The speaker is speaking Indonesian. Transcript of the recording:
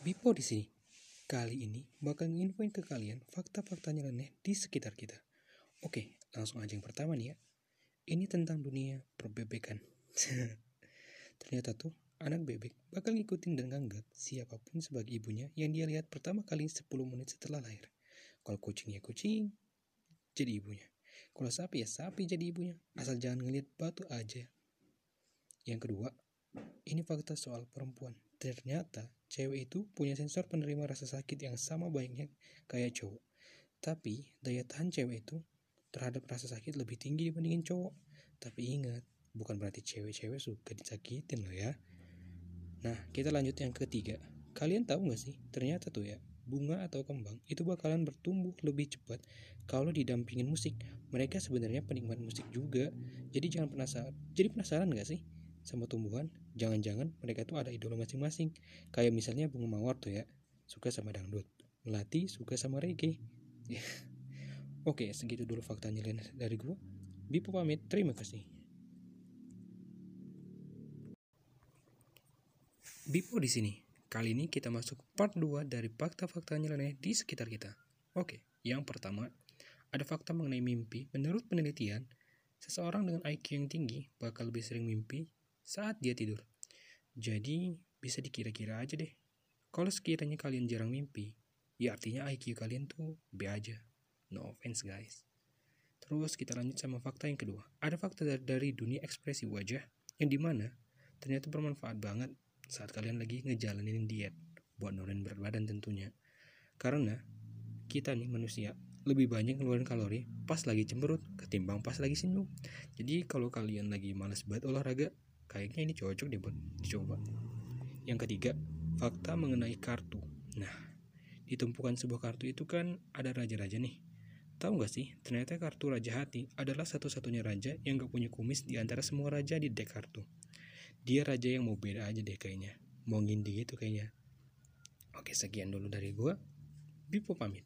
Bipo di sini. Kali ini bakal nginfoin ke kalian fakta-fakta nyeleneh di sekitar kita. Oke, langsung aja yang pertama nih ya. Ini tentang dunia perbebekan. Ternyata tuh anak bebek bakal ngikutin dan nganggap siapa pun sebagai ibunya yang dia lihat pertama kali 10 menit setelah lahir. Kalau kucing ya kucing, jadi ibunya. Kalau sapi ya sapi jadi ibunya. Asal jangan ngeliat batu aja. Yang kedua, ini fakta soal perempuan. Ternyata cewek itu punya sensor penerima rasa sakit yang sama banyaknya kayak cowok. Tapi daya tahan cewek itu terhadap rasa sakit lebih tinggi dibandingin cowok. Tapi ingat, bukan berarti cewek-cewek suka disakitin loh ya. Nah, kita lanjut yang ketiga. Kalian tahu nggak sih, ternyata tuh ya, bunga atau kembang itu bakalan bertumbuh lebih cepat kalau didampingin musik. Mereka sebenarnya penikmat musik juga. Jadi jangan penasaran. Jadi penasaran nggak sih sama tumbuhan? Jangan-jangan mereka tuh ada idola masing-masing. Kayak misalnya bunga mawar tuh ya, suka sama dangdut. Melati suka sama reggae. Oke, segitu dulu fakta nyeleneh dari gua. Bipo pamit, terima kasih. Bipo di sini. Kali ini kita masuk part 2 dari fakta-fakta nyeleneh di sekitar kita. Oke, yang pertama, ada fakta mengenai mimpi. Menurut penelitian, seseorang dengan IQ yang tinggi bakal lebih sering mimpi saat dia tidur. Jadi, bisa dikira-kira aja deh. Kalau sekiranya kalian jarang mimpi, ya artinya IQ kalian tuh B aja. No offense guys. Terus kita lanjut sama fakta yang kedua. Ada fakta dari, dunia ekspresi wajah yang di mana ternyata bermanfaat banget saat kalian lagi ngejalanin diet buat nurunin berat badan tentunya. Karena kita nih manusia lebih banyak ngeluarin kalori pas lagi cemberut ketimbang pas lagi senyum. Jadi kalau kalian lagi males banget olahraga, kayaknya ini cocok deh buat dicoba. Yang ketiga, fakta mengenai kartu. Nah, di tumpukan sebuah kartu itu kan ada raja-raja nih. Tahu nggak sih, ternyata kartu Raja Hati adalah satu-satunya raja yang gak punya kumis di antara semua raja di deck kartu. Dia raja yang mau beda aja deh kayaknya. Mau ngindi gitu kayaknya. Oke, sekian dulu dari gua. Bipo pamit.